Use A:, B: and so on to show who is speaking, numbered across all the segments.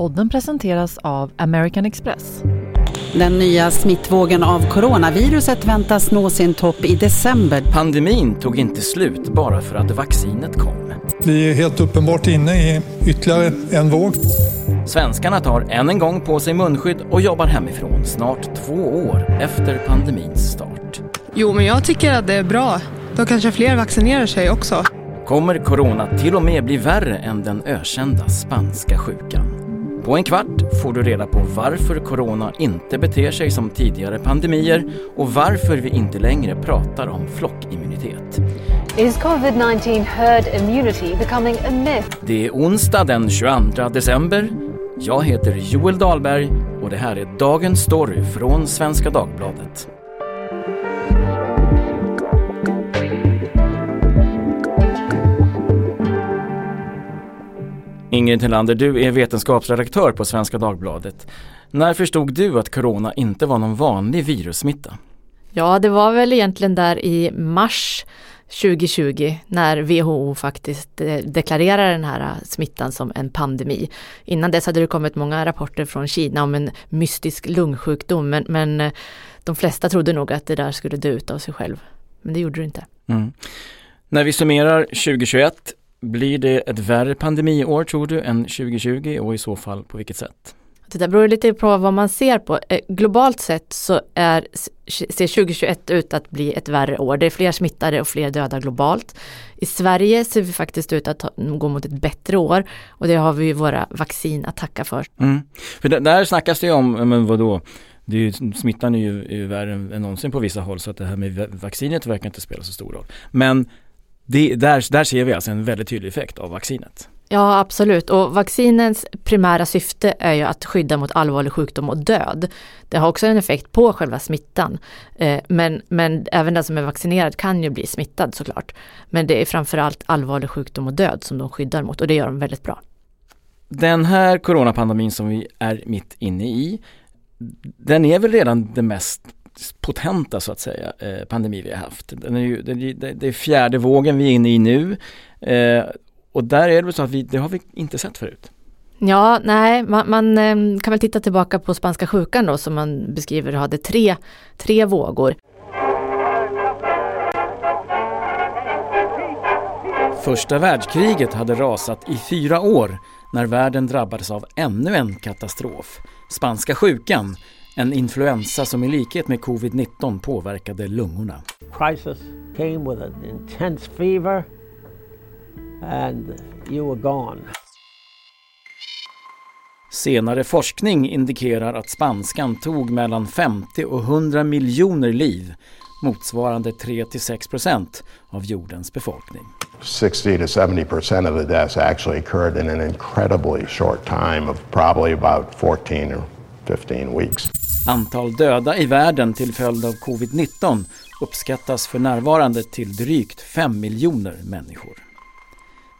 A: Podden presenteras av American Express.
B: Den nya smittvågen av coronaviruset väntas nå sin topp i december.
C: Pandemin tog inte slut bara för att vaccinet kom.
D: Vi är helt uppenbart inne i ytterligare en våg.
C: Svenskarna tar än en gång på sig munskydd och jobbar hemifrån snart två år efter pandemins start.
E: Jo, men jag tycker att det är bra. Då kanske fler vaccinerar sig också.
C: Kommer corona till och med bli värre än den ökända spanska sjukan? På en kvart får du reda på varför corona inte beter sig som tidigare pandemier och varför vi inte längre pratar om flockimmunitet.
F: Is COVID-19 herd immunity becoming a myth?
C: Det är onsdag den 22 december. Jag heter Joel Dahlberg och det här är dagens story från Svenska Dagbladet. Ingrid Tillander, du är vetenskapsredaktör på Svenska Dagbladet. När förstod du att corona inte var någon vanlig virussmitta?
G: Ja, det var väl egentligen där i mars 2020 när WHO faktiskt eh, deklarerade den här eh, smittan som en pandemi. Innan dess hade det kommit många rapporter från Kina om en mystisk lungsjukdom men, men eh, de flesta trodde nog att det där skulle dö ut av sig själv. Men det gjorde det inte. Mm.
C: När vi summerar 2021, blir det ett värre pandemiår tror du än 2020 och i så fall på vilket sätt?
G: Det beror lite på vad man ser på. Eh, globalt sett så är, ser 2021 ut att bli ett värre år. Det är fler smittade och fler döda globalt. I Sverige ser vi faktiskt ut att gå mot ett bättre år och det har vi våra vaccin att tacka för. Mm.
C: För där snackas det ju om, men vadå, det är ju, smittan är ju, är ju värre än någonsin på vissa håll så att det här med vaccinet verkar inte spela så stor roll. Men det, där, där ser vi alltså en väldigt tydlig effekt av vaccinet.
G: Ja absolut och vaccinens primära syfte är ju att skydda mot allvarlig sjukdom och död. Det har också en effekt på själva smittan. Eh, men, men även den som är vaccinerad kan ju bli smittad såklart. Men det är framförallt allvarlig sjukdom och död som de skyddar mot och det gör de väldigt bra.
C: Den här coronapandemin som vi är mitt inne i, den är väl redan det mest potenta så att säga eh, pandemi vi har haft. Den är ju, det, det är fjärde vågen vi är inne i nu eh, och där är det så att vi, det har vi inte sett förut.
G: Ja, nej, man, man, eh, kan väl titta tillbaka på spanska sjukan då som man beskriver hade tre, tre vågor.
C: Första världskriget hade rasat i fyra år när världen drabbades av ännu en katastrof. Spanska sjukan, en influensa som i likhet med covid-19 påverkade lungorna.
H: Crisis came with an intense fever and you were gone.
C: Senare forskning indikerar att spanskan tog mellan 50 och 100 miljoner liv, motsvarande 3-6% av jordens befolkning.
I: 60 to 70 percent of the deaths actually occurred in an incredibly short time of probably about 14 or 15 weeks.
C: Antal döda i världen till följd av covid-19 uppskattas för närvarande till drygt 5 miljoner människor.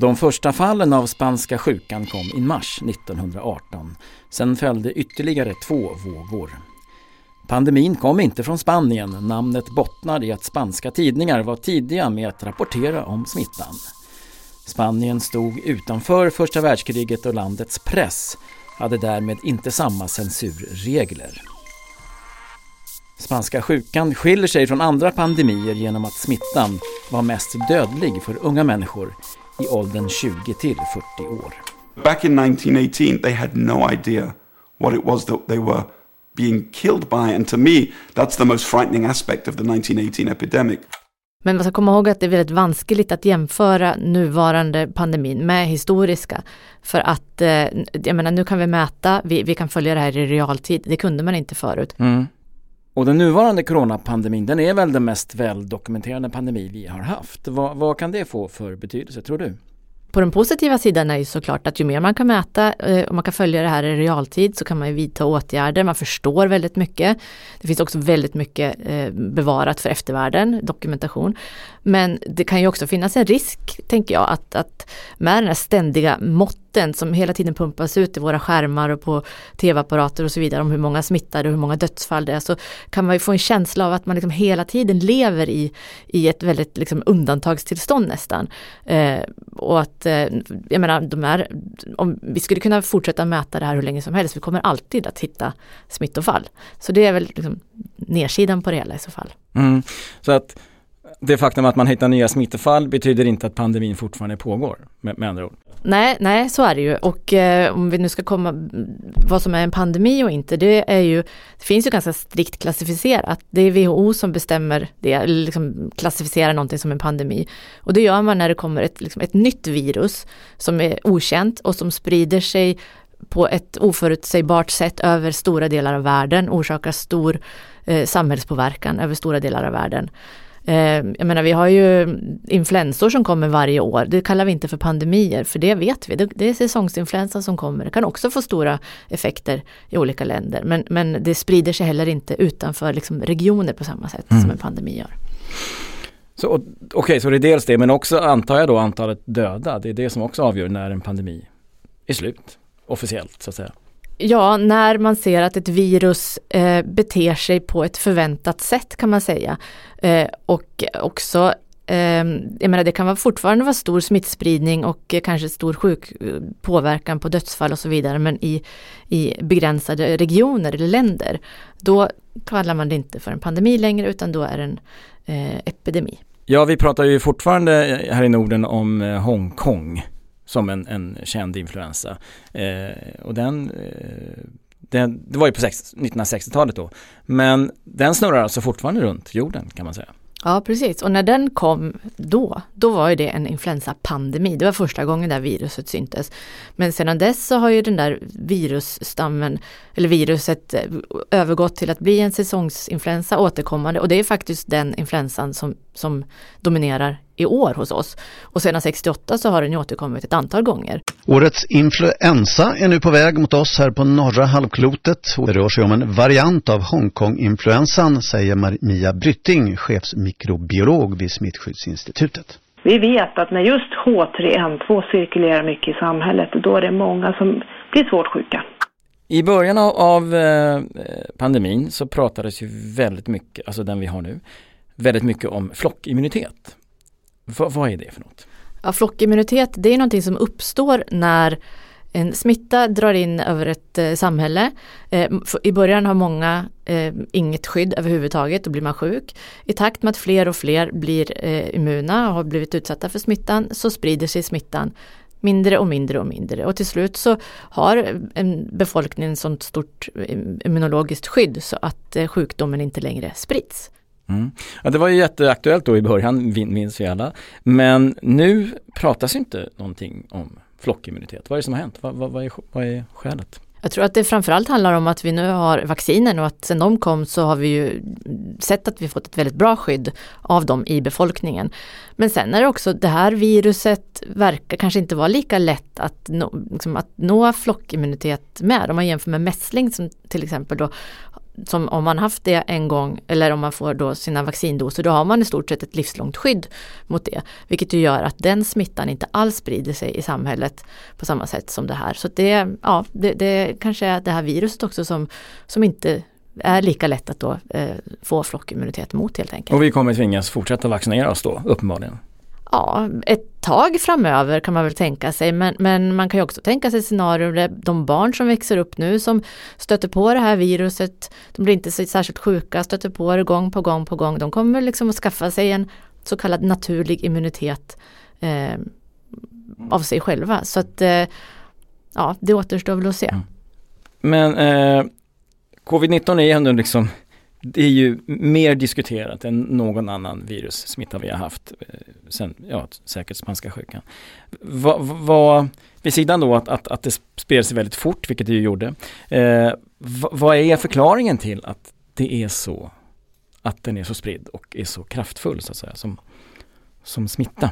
C: De första fallen av spanska sjukan kom i mars 1918. Sen följde ytterligare två vågor. Pandemin kom inte från Spanien. Namnet bottnar i att spanska tidningar var tidiga med att rapportera om smittan. Spanien stod utanför första världskriget och landets press hade därmed inte samma censurregler. Spanska sjukan skiljer sig från andra pandemier genom att smittan var mest dödlig för unga människor i åldern 20 till 40 år.
J: Back in 1918 they had no idea what it was that they were being killed by and to me that's the most frightening aspect of the 1918 epidemic.
G: Men man ska komma ihåg att det är väldigt vanskligt att jämföra nuvarande pandemin med historiska. För att, eh, jag menar nu kan vi mäta, vi, vi kan följa det här i realtid, det kunde man inte förut. Mm.
C: Och den nuvarande coronapandemin, den är väl den mest väldokumenterade pandemi vi har haft. Vad, vad kan det få för betydelse, tror du?
G: På den positiva sidan är ju såklart att ju mer man kan mäta eh, och man kan följa det här i realtid så kan man ju vidta åtgärder, man förstår väldigt mycket. Det finns också väldigt mycket eh, bevarat för eftervärlden, dokumentation. Men det kan ju också finnas en risk, tänker jag, att, att med den här ständiga mått content som hela tiden pumpas ut i våra skärmar och på tv-apparater och så vidare om hur många smittade och hur många dödsfall det är så kan man ju få en känsla av att man liksom hela tiden lever i, i ett väldigt liksom undantagstillstånd nästan. Eh, och att, eh, jag menar, de här, om vi skulle kunna fortsätta mäta det här hur länge som helst, vi kommer alltid att hitta smittofall. Så det är väl liksom nedsidan på det hela i så fall.
C: Mm. Så att det faktum att man hittar nya smittofall betyder inte att pandemin fortfarande pågår med, med andra ord.
G: Nej, nej, så är det ju. Och eh, om vi nu ska komma, vad som är en pandemi och inte, det är ju, det finns ju ganska strikt klassificerat. Det är WHO som bestämmer det, liksom klassificerar någonting som en pandemi. Och det gör man när det kommer ett, liksom ett nytt virus som är okänt och som sprider sig på ett oförutsägbart sätt över stora delar av världen, orsakar stor eh, samhällspåverkan över stora delar av världen. Eh, jag menar vi har ju influensor som kommer varje år. Det kallar vi inte för pandemier för det vet vi. Det, är säsongsinfluensa som kommer. Det kan också få stora effekter i olika länder. Men, men det sprider sig heller inte utanför liksom regioner på samma sätt mm. som en pandemi gör.
C: Okej, okay, så det är dels det men också antar jag då antalet döda. Det är det som också avgör när en pandemi är slut officiellt så att säga.
G: Ja, när man ser att ett virus eh, beter sig på ett förväntat sätt kan man säga. Eh, och också, eh, jag menar det kan vara fortfarande vara stor smittspridning och eh, kanske stor sjuk eh, påverkan på dödsfall och så vidare men i, i begränsade regioner eller länder. Då kallar man det inte för en pandemi längre utan då är det en eh, epidemi.
C: Ja, vi pratar ju fortfarande eh, här i Norden om Hongkong som en, en känd influensa. Eh, och den, eh, den, det var ju på 1960-talet då. Men den snurrar alltså fortfarande runt jorden kan man säga.
G: Ja precis och när den kom då, då var ju det en influensapandemi. Det var första gången det här viruset syntes. Men sedan dess så har ju den där virusstammen, eller viruset eh, övergått till att bli en säsongsinfluensa återkommande och det är faktiskt den influensan som, som dominerar i år hos oss. Och sedan 68 så har den återkommit ett antal gånger.
K: Årets influensa är nu på väg mot oss här på norra halvklotet. Det rör sig om en variant av Hongkong-influensan, säger Mia Brytting, chefsmikrobiolog vid Smittskyddsinstitutet.
L: Vi vet att när just H3N2 cirkulerar mycket i samhället, då är det många som blir svårt sjuka.
C: I början av eh, pandemin så pratades ju väldigt mycket, alltså den vi har nu, väldigt mycket om flockimmunitet. V vad är det för något?
G: Ja, flockimmunitet det är någonting som uppstår när en smitta drar in över ett eh, samhälle. Eh, I början har många eh, inget skydd överhuvudtaget, då blir man sjuk. I takt med att fler och fler blir eh, immuna och har blivit utsatta för smittan så sprider sig smittan mindre och mindre och mindre och till slut så har en befolkning sånt stort eh, immunologiskt skydd så att eh, sjukdomen inte längre sprids.
C: Mm. Ja, det var ju jätteaktuellt då i början, minns vi alla. Men nu pratas inte någonting om flockimmunitet. Vad är det som har hänt? Vad, vad, vad, är, vad är skälet?
G: Jag tror att det framförallt handlar om att vi nu har vaccinen och att sen de kom så har vi ju sett att vi fått ett väldigt bra skydd av dem i befolkningen. Men sen är det också det här viruset verkar kanske inte vara lika lätt att nå, liksom att nå flockimmunitet med. Om man jämför med mässling som till exempel då som om man haft det en gång eller om man får då sina vaccindoser då har man i stort sett ett livslångt skydd mot det. Vilket ju gör att den smittan inte alls sprider sig i samhället på samma sätt som det här. Så det, ja, det, det kanske är det här viruset också som, som inte är lika lätt att då eh, få flockimmunitet mot helt enkelt.
C: Och vi kommer tvingas fortsätta vaccinera oss då, uppenbarligen?
G: Ja, ett tag framöver kan man väl tänka sig men, men man kan ju också tänka sig scenarier där de barn som växer upp nu som stöter på det här viruset, de blir inte särskilt sjuka, stöter på det gång på gång på gång. De kommer liksom att skaffa sig en så kallad naturlig immunitet eh, av sig själva. Så att eh, ja, det återstår väl att se. Mm.
C: Men eh, covid-19 är ändå liksom det är ju mer diskuterat än någon annan virussmitta vi har haft eh, sen, ja säkert spanska sjukan. Vad, va, vid sidan då att, att, att det spred sig väldigt fort, vilket det ju gjorde. Eh, vad, vad är förklaringen till att det är så, att den är så spridd och är så kraftfull så att säga, som, som smitta?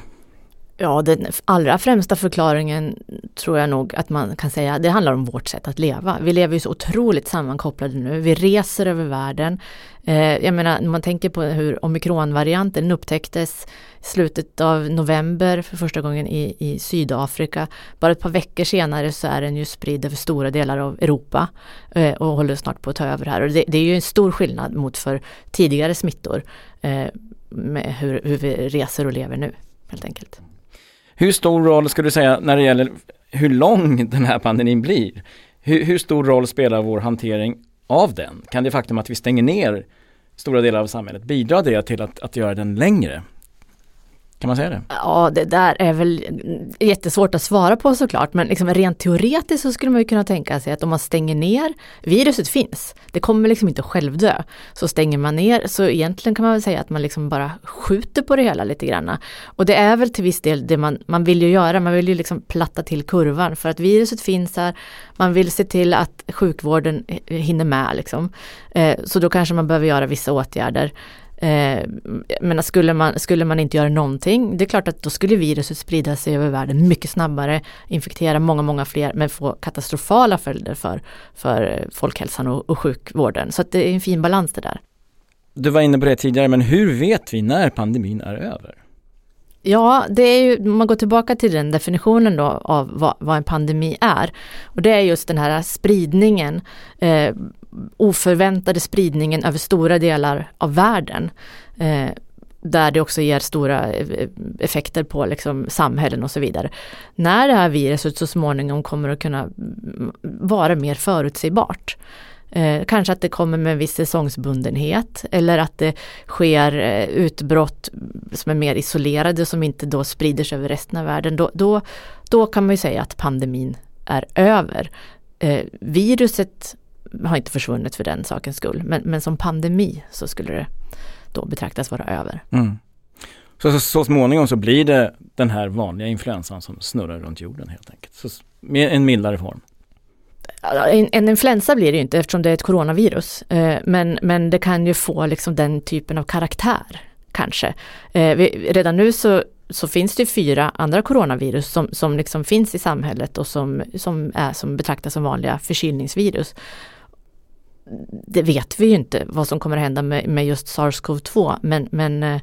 G: Ja, den allra främsta förklaringen tror jag nog att man kan säga, det handlar om vårt sätt att leva. Vi lever ju så otroligt sammankopplade nu. Vi reser över världen. Eh, jag menar, man tänker på hur omikronvarianten upptäcktes i slutet av november för första gången i, i Sydafrika. Bara ett par veckor senare så är den ju spridd över stora delar av Europa eh, och håller snart på att ta över här. Och det, det, är ju en stor skillnad mot för tidigare smittor eh, med hur, hur vi reser och lever nu helt enkelt.
C: Hur stor roll skulle du säga när det gäller hur lång den här pandemin blir? Hur, hur, stor roll spelar vår hantering av den? Kan det faktum att vi stänger ner stora delar av samhället bidra det till att, att göra den längre? Kan man säga det?
G: Ja, det där är väl jättesvårt att svara på såklart, men liksom rent teoretiskt så skulle man ju kunna tänka sig att om man stänger ner, viruset finns, det kommer liksom inte självdö. Så stänger man ner, så egentligen kan man väl säga att man liksom bara skjuter på det hela lite grann. Och det är väl till viss del det man, man vill ju göra, man vill ju liksom platta till kurvan för att viruset finns här, man vill se till att sjukvården hinner med liksom. Eh, så då kanske man behöver göra vissa åtgärder. Eh, men skulle man, skulle man inte göra någonting, det är klart att då skulle viruset sprida sig över världen mycket snabbare, infektera många, många fler, men få katastrofala följder för, för folkhälsan och, och sjukvården. Så det är en fin balans det där.
C: Du var inne på det tidigare, men hur vet vi när pandemin är över?
G: Ja, det är ju, om man går tillbaka till den definitionen då av vad, vad en pandemi är. Och det är just den här spridningen, eh, oförväntade spridningen över stora delar av världen. Eh, där det också ger stora eh, effekter på liksom samhällen och så vidare. När det här viruset så småningom kommer att kunna mm, vara mer förutsägbart. Eh, kanske att det kommer med en viss säsongsbundenhet eller att det sker eh, utbrott som är mer isolerade som inte då sprider sig över resten av världen. Då, då, då kan man ju säga att pandemin är över. Eh, viruset har inte försvunnit för den sakens skull men, men som pandemi så skulle det då betraktas vara över.
C: Mm. Så, så, så småningom så blir det den här vanliga influensan som snurrar runt jorden helt enkelt. Så, med en mildare form.
G: En, en influensa blir det ju inte eftersom det är ett coronavirus. Eh, men, men det kan ju få liksom den typen av karaktär kanske. Eh, vi, redan nu så, så finns det fyra andra coronavirus som, som liksom finns i samhället och som, som, är, som betraktas som vanliga förkylningsvirus. Det vet vi ju inte vad som kommer att hända med, med just SARS-CoV-2 men, men eh,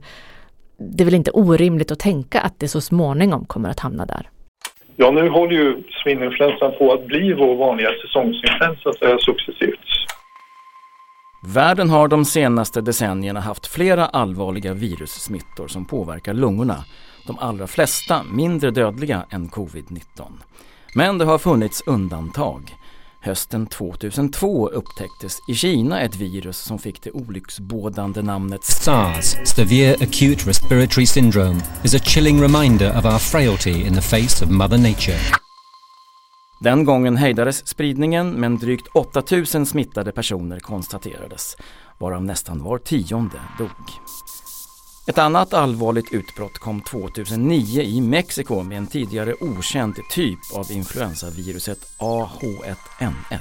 G: det är väl inte orimligt att tänka att det så småningom kommer att hamna där.
M: Ja, nu håller ju svininfluensan på att bli vår vanliga säsongsinfluensa successivt.
C: Världen har de senaste decennierna haft flera allvarliga virussmittor som påverkar lungorna. De allra flesta mindre dödliga än covid-19. Men det har funnits undantag. Hösten 2002 upptäcktes i Kina ett virus som fick det olycksbådande namnet
N: SARS, Severe Acute Respiratory Syndrome, is a chilling reminder of our frailty in the face of Mother Nature.
C: Den gången hejdades spridningen men drygt 8000 smittade personer konstaterades, varav nästan var tionde dog. Ett annat allvarligt utbrott kom 2009 i Mexiko med en tidigare okänd typ av influensaviruset AH1N1,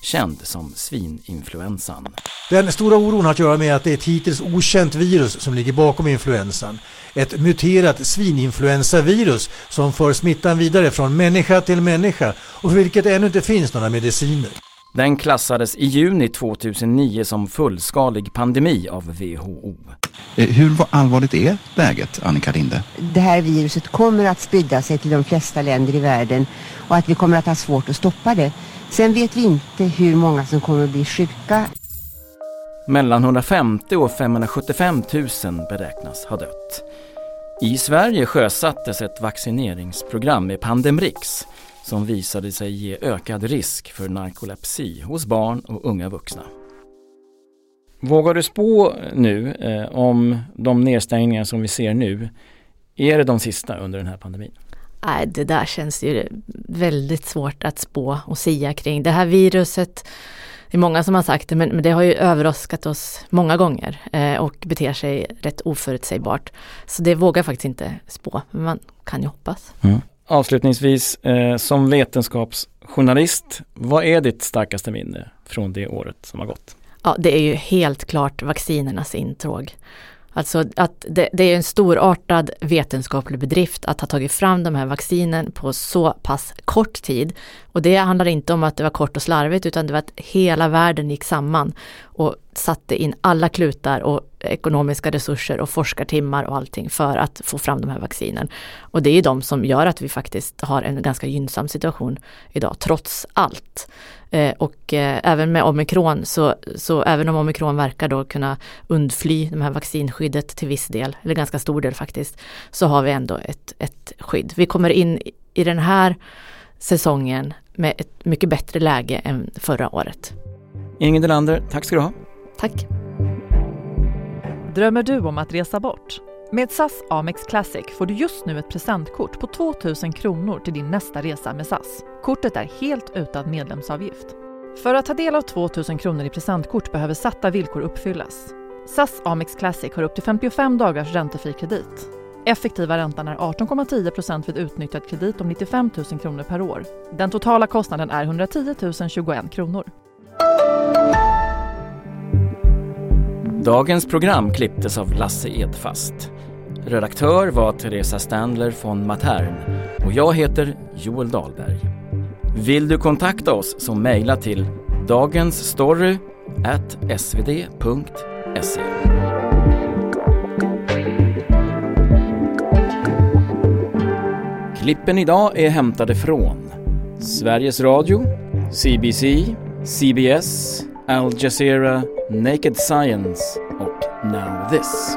C: känd som svininfluensan.
O: Den stora oron har att göra med att det är ett hittills okänt virus som ligger bakom influensan. Ett muterat svininfluensavirus som för smittan vidare från människa till människa och för vilket ännu inte finns några mediciner.
C: Den klassades i juni 2009 som fullskalig pandemi av WHO.
P: Eh, hur allvarligt är läget, Annika Linde?
Q: Det här viruset kommer att sprida sig till de flesta länder i världen och att vi kommer att ha svårt att stoppa det. Sen vet vi inte hur många som kommer att bli sjuka.
C: Mellan 150 och 575 000 beräknas ha dött. I Sverige sjösattes ett vaccineringsprogram med Pandemrix som visade sig ge ökad risk för narkolepsi hos barn och unga vuxna. Vågar du spå nu eh, om de nedstängningar som vi ser nu, är det de sista under den här pandemin?
G: Nej, det där känns ju väldigt svårt att spå och sia kring. Det här viruset, det är många som har sagt det, men, det har ju överraskat oss många gånger eh, och beter sig rätt oförutsägbart. Så det vågar jag faktiskt inte spå, men man kan ju hoppas.
C: Mm. Avslutningsvis, eh, som vetenskapsjournalist, vad är ditt starkaste minne från det året som har gått?
G: Ja, det är ju helt klart vaccinernas intåg. Alltså att det, det, är en storartad vetenskaplig bedrift att ha tagit fram de här vaccinen på så pass kort tid. Och det handlar inte om att det var kort och slarvigt utan det var att hela världen gick samman och satte in alla klutar och ekonomiska resurser och forskartimmar och allting för att få fram de här vaccinen. Och det är de som gör att vi faktiskt har en ganska gynnsam situation idag, trots allt. Eh, och eh, även med omikron så, så även om omikron verkar då kunna undfly de här vaccinskyddet till viss del, eller ganska stor del faktiskt, så har vi ändå ett, ett skydd. Vi kommer in i den här säsongen med ett mycket bättre läge än förra året.
C: Ingrid Delander, tack ska du ha.
G: Tack.
A: Drömmer du om att resa bort? Med SAS Amex Classic får du just nu ett presentkort på 2000 kronor till din nästa resa med SAS. Kortet är helt utan medlemsavgift. För att ta del av 2000 kronor i presentkort behöver satta villkor uppfyllas. SAS Amex Classic har upp till 55 dagars räntefri kredit. Effektiva räntan är 18,10% vid utnyttjad kredit om 95 000 kronor per år. Den totala kostnaden är 110 021 kronor.
C: Dagens program klipptes av Lasse Edfast. Redaktör var Teresa Standler von Matern och jag heter Joel Dahlberg. Vill du kontakta oss så mejla till dagensstory@svd.se. Klippen idag är hämtade från Sveriges Radio, CBC, CBS, Al Jazeera, Naked Science och Now This.